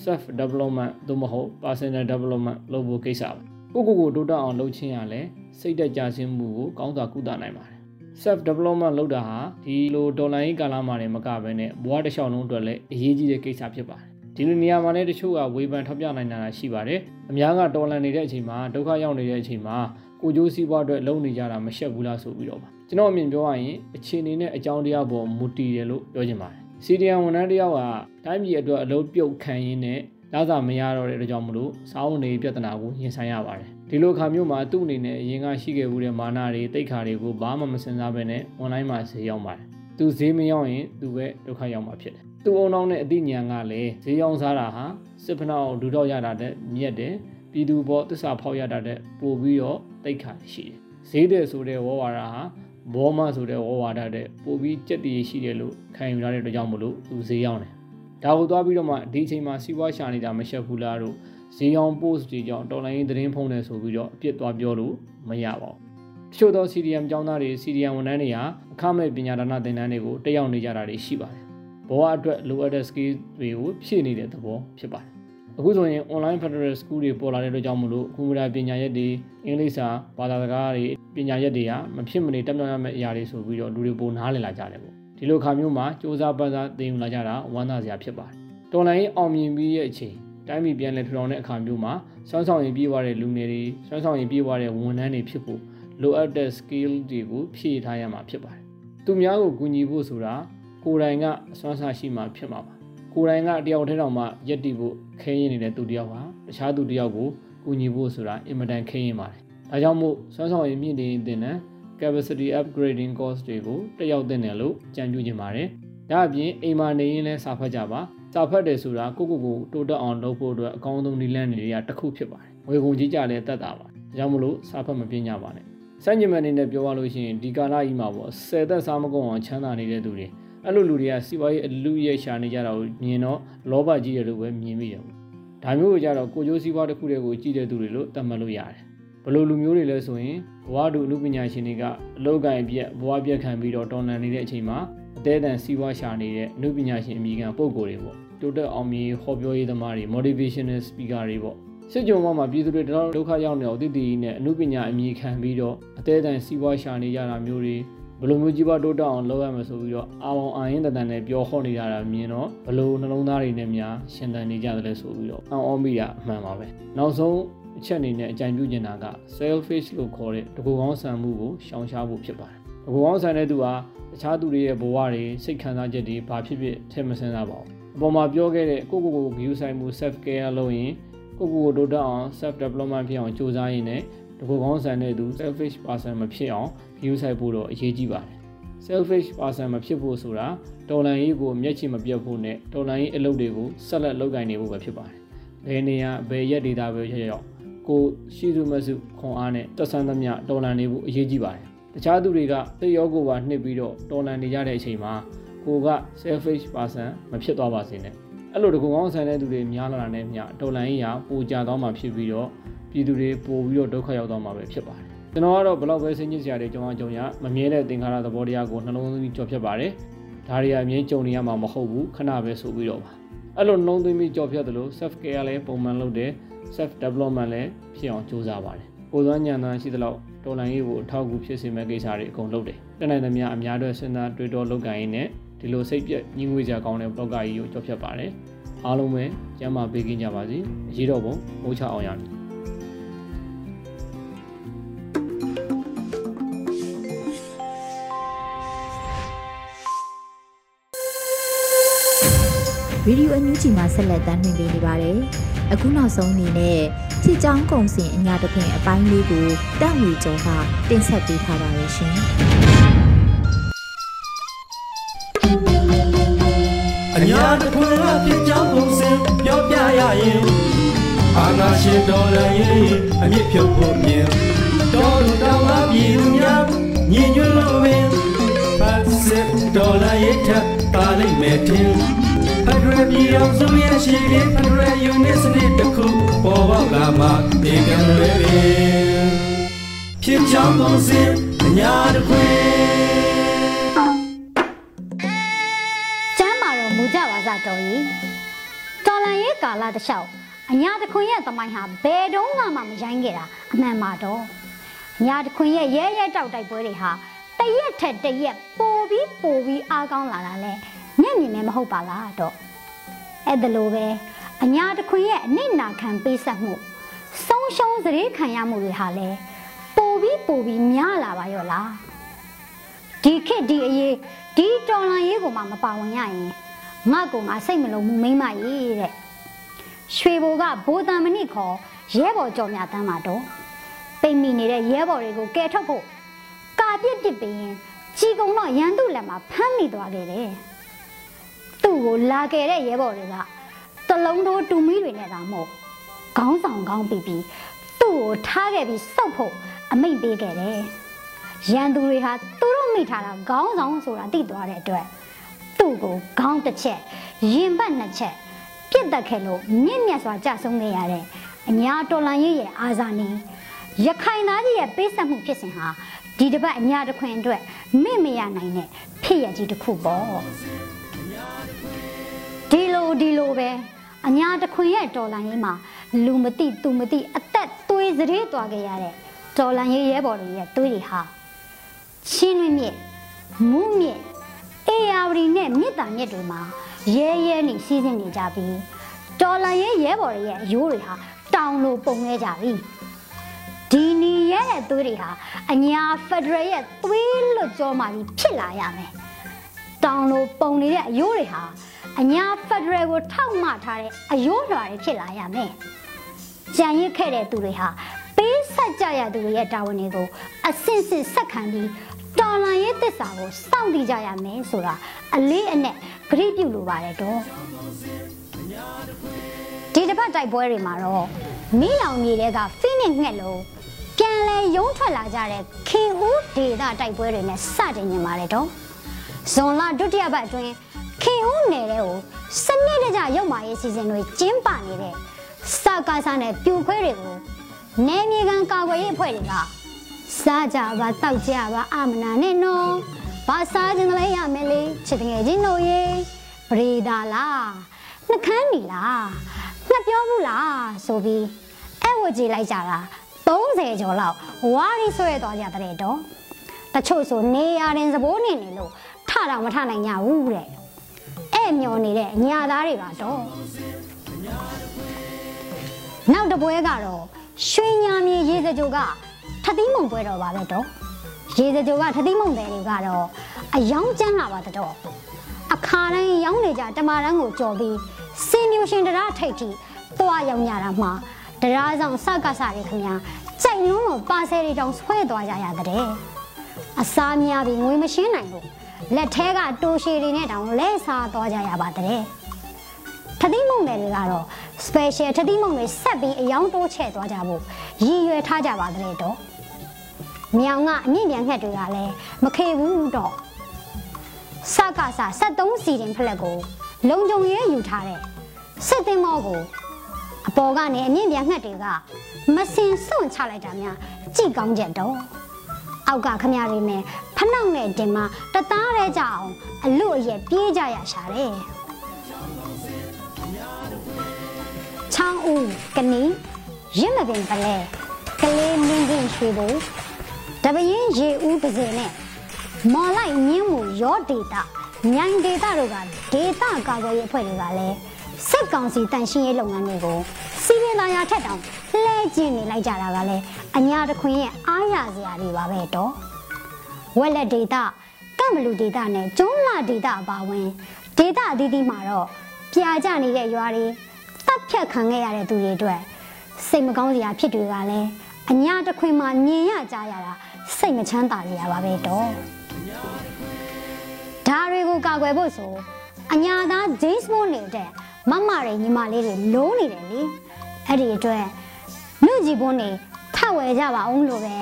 S8: self development သို့မဟုတ် personal development လုပ်ဖို့ကိစ္စပါကိုကိုကိုတိုးတက်အောင်လုပ်ချင်းရလဲစိတ်တက်ကြခြင်းမှုကိုကောင်းစွာကုသနိုင်ပါတယ် self development လုပ်တာဟာဒီလိုဒေါ်လာရေးကာလမှာနေမကဘဲနဲ့ဘဝတစ်လျှောက်လုံးအတွက်လည်းအရေးကြီးတဲ့ကိစ္စဖြစ်ပါတယ်ဒီလိုနေရာမှာလည်းတချို့ကဝေဖန်ထောက်ပြနိုင်တာရှိပါတယ်အများကတော်လန်နေတဲ့အချိန်မှာဒုက္ခရောက်နေတဲ့အချိန်မှာ ကိုကြိုးစည်းပွားအတွက်လုံနေကြတာမရှက်ဘူးလားဆိုပြီးတော့ပါကျွန်တော်အမြင်ပြောရရင်အခြေအနေနဲ့အကြောင်းတရားပေါ်မူတည်တယ်လို့ပြောချင်ပါတယ်စီဒီယံဝန်ထမ်းတယောက်ကတိုင်းပြည်အတွက်အလုပ်ပြုတ်ခံရင်းနဲ့လစာမရတော့တဲ့အတွက်ကြောင့်မလို့စောင်းနေပြဿနာကိုရင်ဆိုင်ရပါတယ်ဒီလိုခါမျိုးမှာသူ့အနေနဲ့အရင်ကရှိခဲ့မှုတဲ့မာနတွေတိတ်ခါတွေကိုဘာမှမစင်စားဘဲနဲ့ online မှာဈေးရောက်ပါတယ်သူဈေးမရောက်ရင်သူပဲဒုက္ခရောက်မှာဖြစ်တယ်သူ့အုံနောက်နဲ့အသိဉာဏ်ကလည်းဈေးရောက်စားတာဟာစစ်ဖနောက်ဒူတော့ရတာတဲ့မြက်တယ် ပြည်သူပေါ်သစ္စာဖောက်ရတာတဲ့ပို့ပြီးတော့တိတ်ခါရှိတယ်ဈေးတဲ့ဆိုတဲ့ဝေါ်ဝါဒဟာဘောမဆိုတဲ့ဝေါ်ဝါဒတဲ့ပို့ပြီးကြက်တည်ရှိတယ်လို့ခံယူရတဲ့အတွက်ကြောင့်မလို့သူဈေးရောက်တယ်ဒါကိုသွားပြီးတော့မှဒီအချိန်မှာစီးပွားရှာနေတာမရှက်ဘူးလားတို့ဈေးရောင်း post တွေကြောင့်တော်လိုင်းသတင်းဖုံးတယ်ဆိုပြီးတော့အပြစ်သွားပြောလို့မရပါဘူးတချို့သော CDM ကျောင်းသားတွေ CDM ဝန်ထမ်းတွေဟာအခမဲ့ပညာဒါနသင်တန်းတွေကိုတက်ရောက်နေကြတာတွေရှိပါတယ်ဘဝအတွက်လိုအပ်တဲ့ skill တွေကိုဖြည့်နေတဲ့သဘောဖြစ်ပါတယ် အခုဆိုရင် online federal school တွေပေါ်လာတဲ့အတွက်ကြောင့်မလို့ကွန်ပျူတာပညာရပ်တွေအင်္ဂလိပ်စာဘာသာစကားတွေပညာရပ်တွေကမဖြစ်မနေတက်မြောက်ရမယ့်အရာတွေဆိုပြီးတော့လူတွေပိုနားလည်လာကြတယ်ပေါ့ဒီလိုခါမျိုးမှာစ조사ပန်းစားသင်ယူလာကြတာဝမ်းသာစရာဖြစ်ပါတယ်တော်လိုင်းအောင်မြင်ပြီးရဲ့အချိန်တိုင်းပြည်ပြန်လည်ထူထောင်တဲ့အခါမျိုးမှာစွမ်းဆောင်ရည်ပြည့်ဝတဲ့လူငယ်တွေစွမ်းဆောင်ရည်ပြည့်ဝတဲ့ဝန်ထမ်းတွေဖြစ်ဖို့လိုအပ်တဲ့ skill တွေကိုဖြည့်ထားရမှာဖြစ်ပါတယ်။သူများကိုကူညီဖို့ဆိုတာကိုယ်တိုင်ကအစွမ်းစားရှိမှဖြစ်မှာပါ။ ကိုယ်တိုင်ကတယောက်တည်းတောင်မှယက်တီဖို့ခဲရင်နေတဲ့သူတယောက်ဟာတခြားသူတယောက်ကိုကူညီဖို့ဆိုတာအင်မတန်ခဲရင်ပါတယ်။ဒါကြောင့်မို့စွမ်းဆောင်ရည်မြင့်နေတဲ့တင်တဲ့ capacity upgrading course တွေကိုတက်ရောက်တင်တယ်လို့ကြံပြုခြင်းပါတယ်။ဒါအပြင်အိမ်မှာနေရင်လည်းစာဖတ်ကြပါစာဖတ်တယ်ဆိုတာကိုကိုကိုတိုးတက်အောင်လုပ်ဖို့အတွက်အကောင်းဆုံးနည်းလမ်းတွေကတစ်ခုဖြစ်ပါတယ်။ဝေကုံကြီးကြလည်းတက်တာပါ။ဒါကြောင့်မလို့စာဖတ်မပြင်းကြပါနဲ့။စံကျင်မဲ့အနေနဲ့ပြောရလို့ရှိရင်ဒီကာလကြီးမှာပေါ့ဆယ်သက်စားမကုန်အောင်ချမ်းသာနေတဲ့သူတွေ အဲ့လိုလူတွေကစီးပွားရေးအလူရဲ့ရှာနေကြတာကိုမြင်တော့လောဘကြီးတယ်လို့ပဲမြင်မိတယ်ပေါ့။ဒါမျိုးကိုကြတော့ကိုကျိုးစီးပွားတစ်ခုတည်းကိုကြည့်တဲ့သူတွေလို့သတ်မှတ်လို့ရတယ်။ဘလို့လူမျိုးတွေလဲဆိုရင်ဘဝတူအမှုပညာရှင်တွေကအလောက်ကိုင်းပြက်ဘဝပြက်ခံပြီးတော့တော်လန်နေတဲ့အချိန်မှာအသေးအံစီးပွားရှာနေတဲ့အမှုပညာရှင်အမိခံပုံကိုယ်တွေပေါ့တိုးတက်အောင်မြင်ဟောပြောရေးသမားတွေ motivational speaker တွေပေါ့စစ်ကြုံမှာပြည်သူတွေတော့ဒုက္ခရောက်နေအောင်တည်တည်နဲ့အမှုပညာအမြင်ခံပြီးတော့အသေးအံစီးပွားရှာနေကြတာမျိုးတွေ ဘလိုမျိုးကြီးပွားတိုးတက်အောင်လုပ်ရမယ်ဆိုပြီးတော့အာဝန်အာရင်တန်တန်နဲ့ပြောဟောနေကြတာမြင်တော့ဘလိုနှလုံးသားတွေနဲ့များရှင်သန်နေကြတယ်လဲဆိုပြီးတော့အောင်းအောမိတာအမှန်ပါပဲနောက်ဆုံးအချက်အနေနဲ့အကြံပြုချင်တာက selfish လို့ခေါ်တဲ့တကူကောင်းဆန်မှုကိုရှောင်ရှားဖို့ဖြစ်ပါတယ်တကူကောင်းဆန်တဲ့သူဟာတခြားသူတွေရဲ့ဘဝတွေစိတ်ခံစားချက်တွေဘာဖြစ်ဖြစ်ထည့်မစင်စားပါဘူးအပေါ်မှာပြောခဲ့တဲ့ကိုကိုကို view ဆိုင်မှု self care လုပ်ရင်ကိုကိုကိုတိုးတက်အောင် self development ဖြစ်အောင်ကြိုးစားရင်းနဲ့ တကူကောင်းဆန်တဲ့သူ selfish person မဖြစ်အောင် view ဆိုင်ဖို့တော့အရေးကြီးပါတယ် selfish person မဖြစ်ဖို့ဆိုတာတော်လန်ရေးကိုမျက်ခြေမပြတ်ဖို့နဲ့တော်လန်ရေးအလုပ်တွေကိုဆက်လက်လုပ်ကိုင်နေဖို့ပဲဖြစ်ပါတယ်။ဘယ်နေရာဘယ်ရက်ဒေတာပဲချက်ရောက်ကိုရှိစုမစုခွန်အားနဲ့တက်ဆန်းသမျှတော်လန်နေဖို့အရေးကြီးပါတယ်။တခြားသူတွေကသိရောကိုပါနှိပ်ပြီးတော့တော်လန်နေကြတဲ့အချိန်မှာကိုက selfish person မဖြစ်သွားပါစေနဲ့။ အဲ့လိုတကူကောင်းဆန်တဲ့သူတွေများလာတာနဲ့မျှတော်လန်ရေးရာပိုကြသွားမှာဖြစ်ပြီးတော့ပြည်သူတွေပိုပြီးတော့ဒုက္ခရောက်သွားမှာပဲဖြစ်ပါတယ်။ကျွန်တော်ကတော့ဘလောက်ပဲစိတ်ညစ်စရာတွေကြုံအောင်ကြုံရမမြဲတဲ့သင်္ခါရသဘောတရားကိုနှလုံးသွင်းကြော်ဖြတ်ပါတယ်ဒါတွေအမြင်ကြုံနေရမှာမဟုတ်ဘူးခဏပဲဆိုပြီးတော့ပါအဲ့လိုနှလုံးသွင်းပြီးကြော်ဖြတ်တယ်လို့ self care လည်းပုံမှန်လုပ်တယ် self development လည်းဖြစ်အောင်ကြိုးစားပါတယ်ကိုယ်သွမ်းညံတမ်းရှိသလောက်တော်လန်ရေးကိုအထောက်အကူဖြစ်စေမဲ့ကိစ္စတွေအကုန်လုပ်တယ်တနိုင်သမျှအများအတွက်စဉ်းစားတွေးတောလုပ်ကိုင်ရင်းနဲ့ ဒီလိုစိတ်ပြက်ညှိငွေကြကောင်းတဲ့ blogger ကြီးကိုကြော်ဖြတ်ပါတယ်အားလုံးပဲကျမ်းမာပေးကင်းကြပါစေအရေးတော်ပုံမိုးချအောင်ရမည်
S1: ဗီဒီယိုအန်ယူဂျီမှာဆက်လက်တင်ပြနေပါတယ်။အခုနောက်ဆုံးအနေနဲ့ချစ်ချောင်းကုံစင်အညာတစ်ခွင်အပိုင်းလေးကိုတန့်ဝေကျော်ကတင်ဆက်ပေးထားပါရရှင်။
S9: ညာတစ်ခွင်ကဖြစ်ကြောင်းပုံစံပြောပြရရင်အာနာရှင်တော်လည်းရင်အမြင့်ဖြုတ်ဖို့မြင်တော်လူတော်မှာပြည်သူများညီညွတ်လို့ပင်ပတ်စစ်တော်လည်းရထပါလိမ့်မယ်ထင်ဖက်ဒရယ်ပြည်အောင်စုရဲ့ရှိတဲ့ဖက်ဒရယ်ယူနစ်စနစ်တစ်ခုပေါ်ပေါက်လာမှဒီကံလွယ်ပင်ဖြစ်ကြောင်းပုံစံအညာတစ်ခွင်
S10: စတော်ကြီးတော်လန်ရဲ့ကာလတစ်လျှောက်အညာတခွင်ရဲ့သမိုင်းဟာဘယ်တော့မှမရိုင်းခဲ့တာအမှန်ပါတော့အညာတခွင်ရဲ့ရဲရဲတောက်တိုက်ပွဲတွေဟာတရက်ထက်တရက်ပိုပြီးပိုပြီးအားကောင်းလာတာလဲမျက်မြင်နဲ့မဟုတ်ပါလားတော့အဲ့ဒါလိုပဲအညာတခွင်ရဲ့အနစ်နာခံပေးဆက်မှုဆုံးရှုံးစရေခံရမှုတွေဟာလဲပိုပြီးပိုပြီးများလာပါရောလားဒီခေတ်ဒီအရေးဒီတော်လန်ရေးကိုမှမပါဝင်ရရင် ငါ့ကိုမှစိတ်မလုံးမှုမိမ့်မရေးတဲ့ရွှေဘိုကဘိုးတန်မနစ်ခေါ်ရဲဘော်ကြော်မြတန်းမှာတော့ပိတ်မိနေတဲ့ရဲဘော်တွေကိုကယ်ထုတ်ဖို့ကာပြစ်ပစ်ပြီးရင်ကြီးကုံတော့ရန်သူလက်မှာဖမ်းမိသွားခဲ့တယ်သူ့ကိုလာခဲ့တဲ့ရဲဘော်တွေကတလုံးတို့တူမီတွေနဲ့တောင်မဟုတ်ခေါင်းဆောင်ခေါင်းပြီးပြီးသူ့ကိုထားခဲ့ပြီးစောက်ဖို့အမိန့်ပေးခဲ့တယ်ရန်သူတွေဟာသူတို့မိထားတာခေါင်းဆောင်ဆိုတာသိသွားတဲ့အတွက် သူ့ကိုခေါင်းတစ်ချက်ရင်ဘတ်နှစ်ချက်ပြစ်တက်ခဲ့လို့မြင့်မြတ်စွာကြဆုံးခဲ့ရတဲ့အညာတော်လန်ရေးရဲ့အာဇာနည်ရခိုင်သားကြီးရဲ့ပေးဆက်မှုဖြစ်စဉ်ဟာဒီတစ်ပတ်အညာတစ်ခွင်အတွက်မေ့မရနိုင်တဲ့ဖြစ်ရကြီးတစ်ခုပေါ့ဒီလိုဒီလိုပဲအညာတစ်ခွင်ရဲ့တော်လန်ရေးမှာလူမသိသူမသိအသက်သွေးစရေးသွားခဲ့ရတဲ့တော်လန်ရေးရဲဘော်တွေရဲ့သွေးတွေဟာချင်းတွင်မြစ်မူးမြစ် အေယာဝတီနဲ့မြစ်တာမြစ်တွေမှာရဲရဲနေစီးဆင်းနေကြပြီးတော်လန်ရဲရဲဘော်တွေရဲ့အယိုးတွေဟာတောင်လိုပုံနေကြပြီဒီနီရဲရဲ့သွေးတွေဟာအညာဖက်ဒရယ်ရဲ့သွေးလွတ်ကြောမှပြီးဖြစ်လာရမယ်တောင်လိုပုံနေတဲ့အယိုးတွေဟာအညာဖက်ဒရယ်ကိုထောက်မှထားတဲ့အယိုးလွှာတွေဖြစ်လာရမယ်ကြံရစ်ခဲ့တဲ့သူတွေဟာပေးဆက်ကြရသူတွေရဲ့တာဝန်တွေကိုအစင်စစ်ဆက်ခံပြီး တော်လန်ရေးသစ္စာကိုစောင့်တည်ကြရမယ်ဆိုတာအလေးအနက်ဂရိပြုလိုပါတယ်တော့ဒီတစ်ပတ်တိုက်ပွဲတွေမှာတော့မိလောင်မြေတွေကဖိနစ်ငှက်လို့ပြန်လဲရုံးထွက်လာကြတဲ့ခင်ဦးဒေတာတိုက်ပွဲတွေနဲ့စတင်နေပါတယ်တော့ဇွန်လဒုတိယပတ်အတွင်းခင်ဦးနယ်တဲ့ကိုစနစ်တကျရုပ်မာရေးစီစဉ်တွေကျင်းပနေတဲ့စကားစားနဲ့ပြူခွဲတွေကိုနယ်မြေကန်ကာကွယ်ရေးအဖွဲ့တွေက စားကြပါတောက်ကြပါအမနာနဲ့နော်ဘာစားခြင်းလဲရမယ်လေချစ်တငယ်ချင်းတို့ရေပရိဒါလားနှကန်းနီလားနှပြောဘူးလားဆိုပြီးအဲ့ဝကြည့်လိုက်ကြတာ30ကျော်လောက်ဝါရီဆွဲသွားကြတဲ့တော့တချို့ဆိုနေရတဲ့သဘောနေနေလို့ထတော့မထနိုင်ကြဘူးတဲ့အဲ့မျောနေတဲ့ညာသားတွေပါတော့နောက်တပွဲကတော့ရွှေညာမြေရေစကြိုက ထသီးမုံပွဲတော်ပါပဲတော့ရေစကြိုကထသီးမုံတယ်တွေကတော့အယောင်ကျန်းလာပါတော့အခါတိုင်းရောင်းနေကြတမာတန်းကိုကြော်ပြီးစင်မြူရှင်တရားထိတ်ထိသွားရောက်ညတာမှာတရားဆောင်စကစားတွေခင်ဗျာကြိုက်လုံးလို့ပါဆယ်တွေတောင်ဆွဲသွားကြရတဲ့အစားများပြီးငွေမရှင်းနိုင်ဘူးလက်ထဲကတိုးရှည်တွေနဲ့တောင်လဲစားသွားကြရပါတဲ့ထတိမုံတွေကတော့ special ထတိမုံတွေဆက်ပြီးအယောင်တိုးချဲ့သွားကြဖို့ရည်ရွယ်ထားကြပါတဲ့တော့ မြောင်ကအမြင့်ပြန်ငှက်တွေကလည်းမခေဘူးတော့စကစား73စီတင်ဖလက်ကိုလုံကြုံရဲယူထားတဲ့စစ်သင်းမောကိုအပေါ်ကနေအမြင့်ပြန်ငှက်တွေကမစင်စွန့်ချလိုက်တာများကြည့်ကောင်းကြတော့အောက်ကခမရတွေနဲ့ဖနှောက်နဲ့တင်မတသားရဲကြအောင်အလို့အရက်ပြေးကြရရှာတယ်ချောင်းဦးကနီရင့်မပင်ပလဲကလေးမင်းချင်းရွှေဘူး တပရင်ရေဦးပါစေနဲ့မော်လိုက်ညင်းမှုရောဒေတာမြိုင်ဒေတာတို့ကဒေတာကာကွယ်ရေးအဖွဲ့တွေကလည်းစစ်ကောင်စီတန်ရှင်းရေးလုပ်ငန်းတွေကိုစီးပင်သားရထက်တောင်လှဲကျင်နေလိုက်ကြတာကလည်းအညာတခွင်ရဲ့အားရစရာတွေပါပဲတော့ဝက်လက်ဒေတာကမလူဒေတာနဲ့ကျွန်းလာဒေတာအပါဝင်ဒေတာအသီးသီးမှာတော့ပြာကျနေတဲ့ရွာတွေတပ်ဖြတ်ခံခဲ့ရတဲ့သူတွေအတွက်စိတ်မကောင်းစရာဖြစ်တွေကလည်းအညာတခွင်မှာမြင်ရကြရတာ စိတ်မချမ်းသာစရာပါပဲတော့ဒါတွေကိုကာကွယ်ဖို့ဆိုအညာသားဂျိမ်းစ်ဘွန်နေတဲ့မမတွေညီမလေးတွေလုံးနေတယ်လေအဲ့ဒီအတွက်လူကြီးဘွန်းနေထဝယ်ကြပါအောင်လို့ပဲ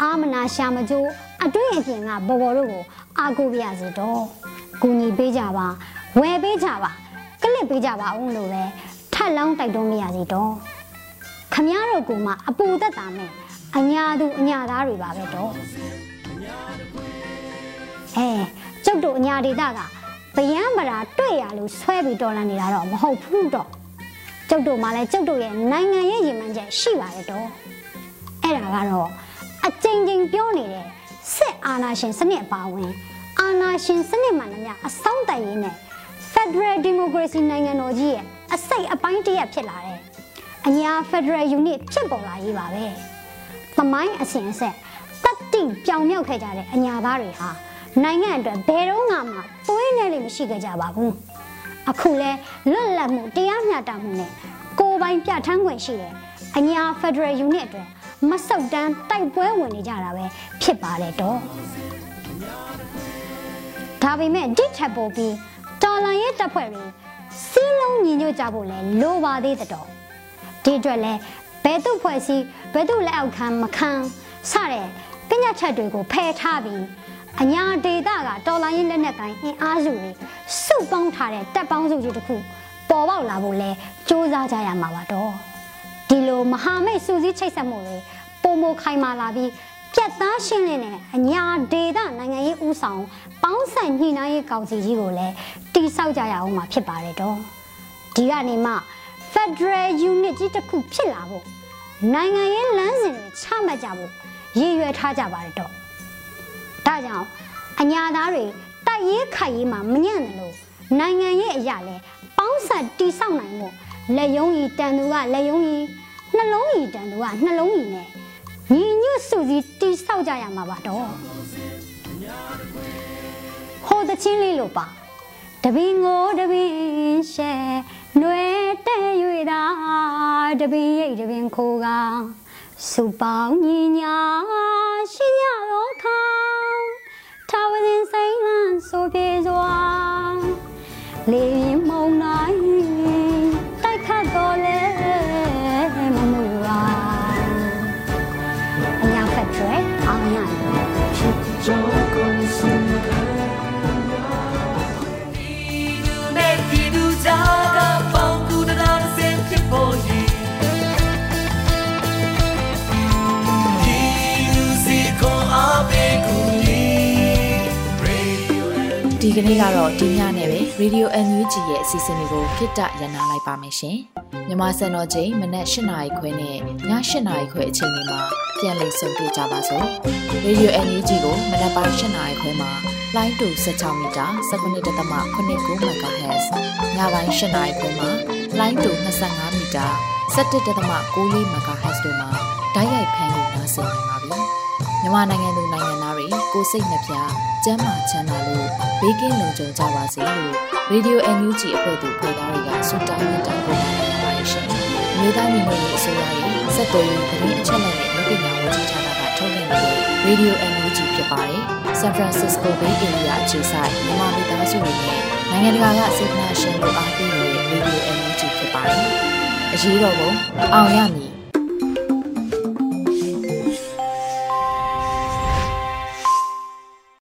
S10: အာမနာရှာမကျိုးအတွင်းအပြင်ကဘော်ဘော်တို့ကိုအာကိုပြရစီတော့ကူညီပေးကြပါဝယ်ပေးကြပါကလစ်ပေးကြပါအောင်လို့ပဲထက်လောင်းတိုက်တွန်းမရစီတော့ခမည်းတော်ကမှအပူသက်တာမဲ့ အညာသူအညာသားတွေပါပဲတော့အဲကျုပ်တို့အညာဒေတာကဗယံမရာတွေ့ရလို့ဆွဲပြီးတော်လန်နေတာတော့မဟုတ်ဘူးတော့ကျုပ်တို့မှလည်းကျုပ်တို့ရဲ့နိုင်ငံရဲ့ရည်မှန်းချက်ရှိပါတယ်တော့အဲ့ဒါကတော့အကြိမ်ကြိမ်ပြောနေတဲ့စစ်အာဏာရှင်စနစ်အပါဝင်အာဏာရှင်စနစ်မှန်သမျှအဆုံးတည်ရေးနဲ့ Federal Democracy နိုင်ငံတော်ကြီးရဲ့အစိတ်အပိုင်းတစ်ရပ်ဖြစ်လာတဲ့အညာ Federal Unit ဖြစ်ပေါ်လာရေးပါပဲ။ သမိုင်းအစဉ်အဆက်တတိပြောင်မြောက်ခဲ့ကြတဲ့အညာသားတွေဟာနိုင်ငံအတွက်ဘယ်တော့မှပွေးနေလိမ့်မရှိကြပါဘူးအခုလဲလွတ်လပ်မှုတရားမျှတမှုနဲ့ကိုယ်ပိုင်ပြဋ္ဌာန်းခွင့်ရှိတဲ့အညာ Federal Unit အတွက်မဆုတ်တမ်းတိုက်ပွဲဝင်နေကြတာပဲဖြစ်ပါတယ်တော့ဒါပေမဲ့ဒီထက်ပိုပြီးတော်လန်ရဲ့တပ်ဖွဲ့တွေစီးလုံးညီညွတ်ကြဖို့လဲလိုပါသေးတဲ့တော့ဒီအတွက်လဲ ဘယ်သူဖွဲ့စည်းဘယ်သူလက်အောက်ခံမခံစတဲ့ပညာချက်တွေကိုဖယ်ထားပြီးအညာဒေတာကတော်လိုင်းရင်လက်နက်ကိုင်းအင်အားစုတွေစုပေါင်းထားတဲ့တပ်ပေါင်းစုကြီးတစ်ခုပေါ်ပေါက်လာဖို့လဲစ조사ကြရမှာပါတော့ဒီလိုမဟာမိတ်စုစည်းချိတ်ဆက်မှုတွေပုံမခိုင်မာလာပြီးပြတ်သားရှင်းလင်းတဲ့အညာဒေတာနိုင်ငံရေးဦးဆောင်ပေါင်းဆက်ညှိနှိုင်းရေးကောင်စီကြီးကိုလည်းတိဆောက်ကြရအောင်မှာဖြစ်ပါတယ်တော့ဒီကနေမှ Federal Unit ကြီးတစ်ခုဖြစ်လာဖို့နိုင်ငံရေးလမ်းစဉ်တွေချမှတ်ကြဖို့ရည်ရွယ်ထားကြပါတယ်တော့ဒါကြောင့်အညာသားတွေတိုက်ရေးခိုက်ရေးမှာမညံ့တယ်လို့နိုင်ငံရဲ့အရာလဲပေါင်းဆက်တိဆောက်နိုင်မှုလက်ယုံကြီးတန်သူကလက်ယုံကြီးနှလုံးကြီးတန်သူကနှလုံးကြီးနဲ့ညီညွတ်စုစည်းတိဆောက်ကြရမှာပါတော့ဟိုတချင်းလေးလို့ပါတပင်ကိုတပင်ရှဲ နှွဲတဲ့၍သာတပင်ရိတ်တပင်ခိုးကစုပေါင်းညီညာရှိရတော့ခါထာဝစဉ်စိမ့်လန်းဆိုပြေစွာလေရင်မုံနိုင်တိုက်ခတ်တော်လဲမမူပါအညာဖက်ထရက်အောင်ရ
S9: ကြောကုန် ဒီဒူစီကိုအဘေကူ
S2: ဒီကနေ့ကတော့ဒီညနဲ့ပဲ Radio NUG ရဲ့အစီအစဉ်လေးကိုခਿੱတရနာလိုက်ပါမယ်ရှင်။မြမစံတော်ချိန်မနက်၈နာရီခွဲနဲ့ည၈နာရီခွဲအချိန်တွေမှာပြန်လည်ဆုံတွေ့ကြပါစို့။ Radio NUG ကိုမနက်ပိုင်း၈နာရီခွဲမှာလိုင်းတူ16မီတာ19.8 MHz ညပိုင်း၈နာရီခွဲမှာ လိုင်းတူ25မီတာ17.6 MHz တို့မှာဓာတ်ရိုက်ဖမ်းလို့နိုင်စေနိုင်ပါပြီ။မြန်မာနိုင်ငံသူနိုင်ငံသားတွေကိုစိတ်နှပြကျန်းမာချမ်းသာလို့ဘေးကင်းလုံခြုံကြပါစေလို့ Radio NUG အဖွဲ့သူဖွဲ့သားတွေကဆုတောင်းမြတ်တာပို့တာနေပါတယ်ရှင်။မြေသားညီမတွေအစိုးရရဲ့စက်တော်ရင်သတင်းအချက်အလက်တွေလူပညာဝန်ကြီးဌာနကထုတ်လွှင့်နေတဲ့ Radio NUG ဖြစ်ပါတယ်။ San Francisco Bay Area အခြေစိုက်မြန်မာမိသားစုတွေနဲ့နိုင်ငံတကာကစေတနာရှင်တို့အားပေး နေတဲ့ Radio NUG ဖြစ်ပါတယ်။အရေးတော်ပုံအောင်ရမည်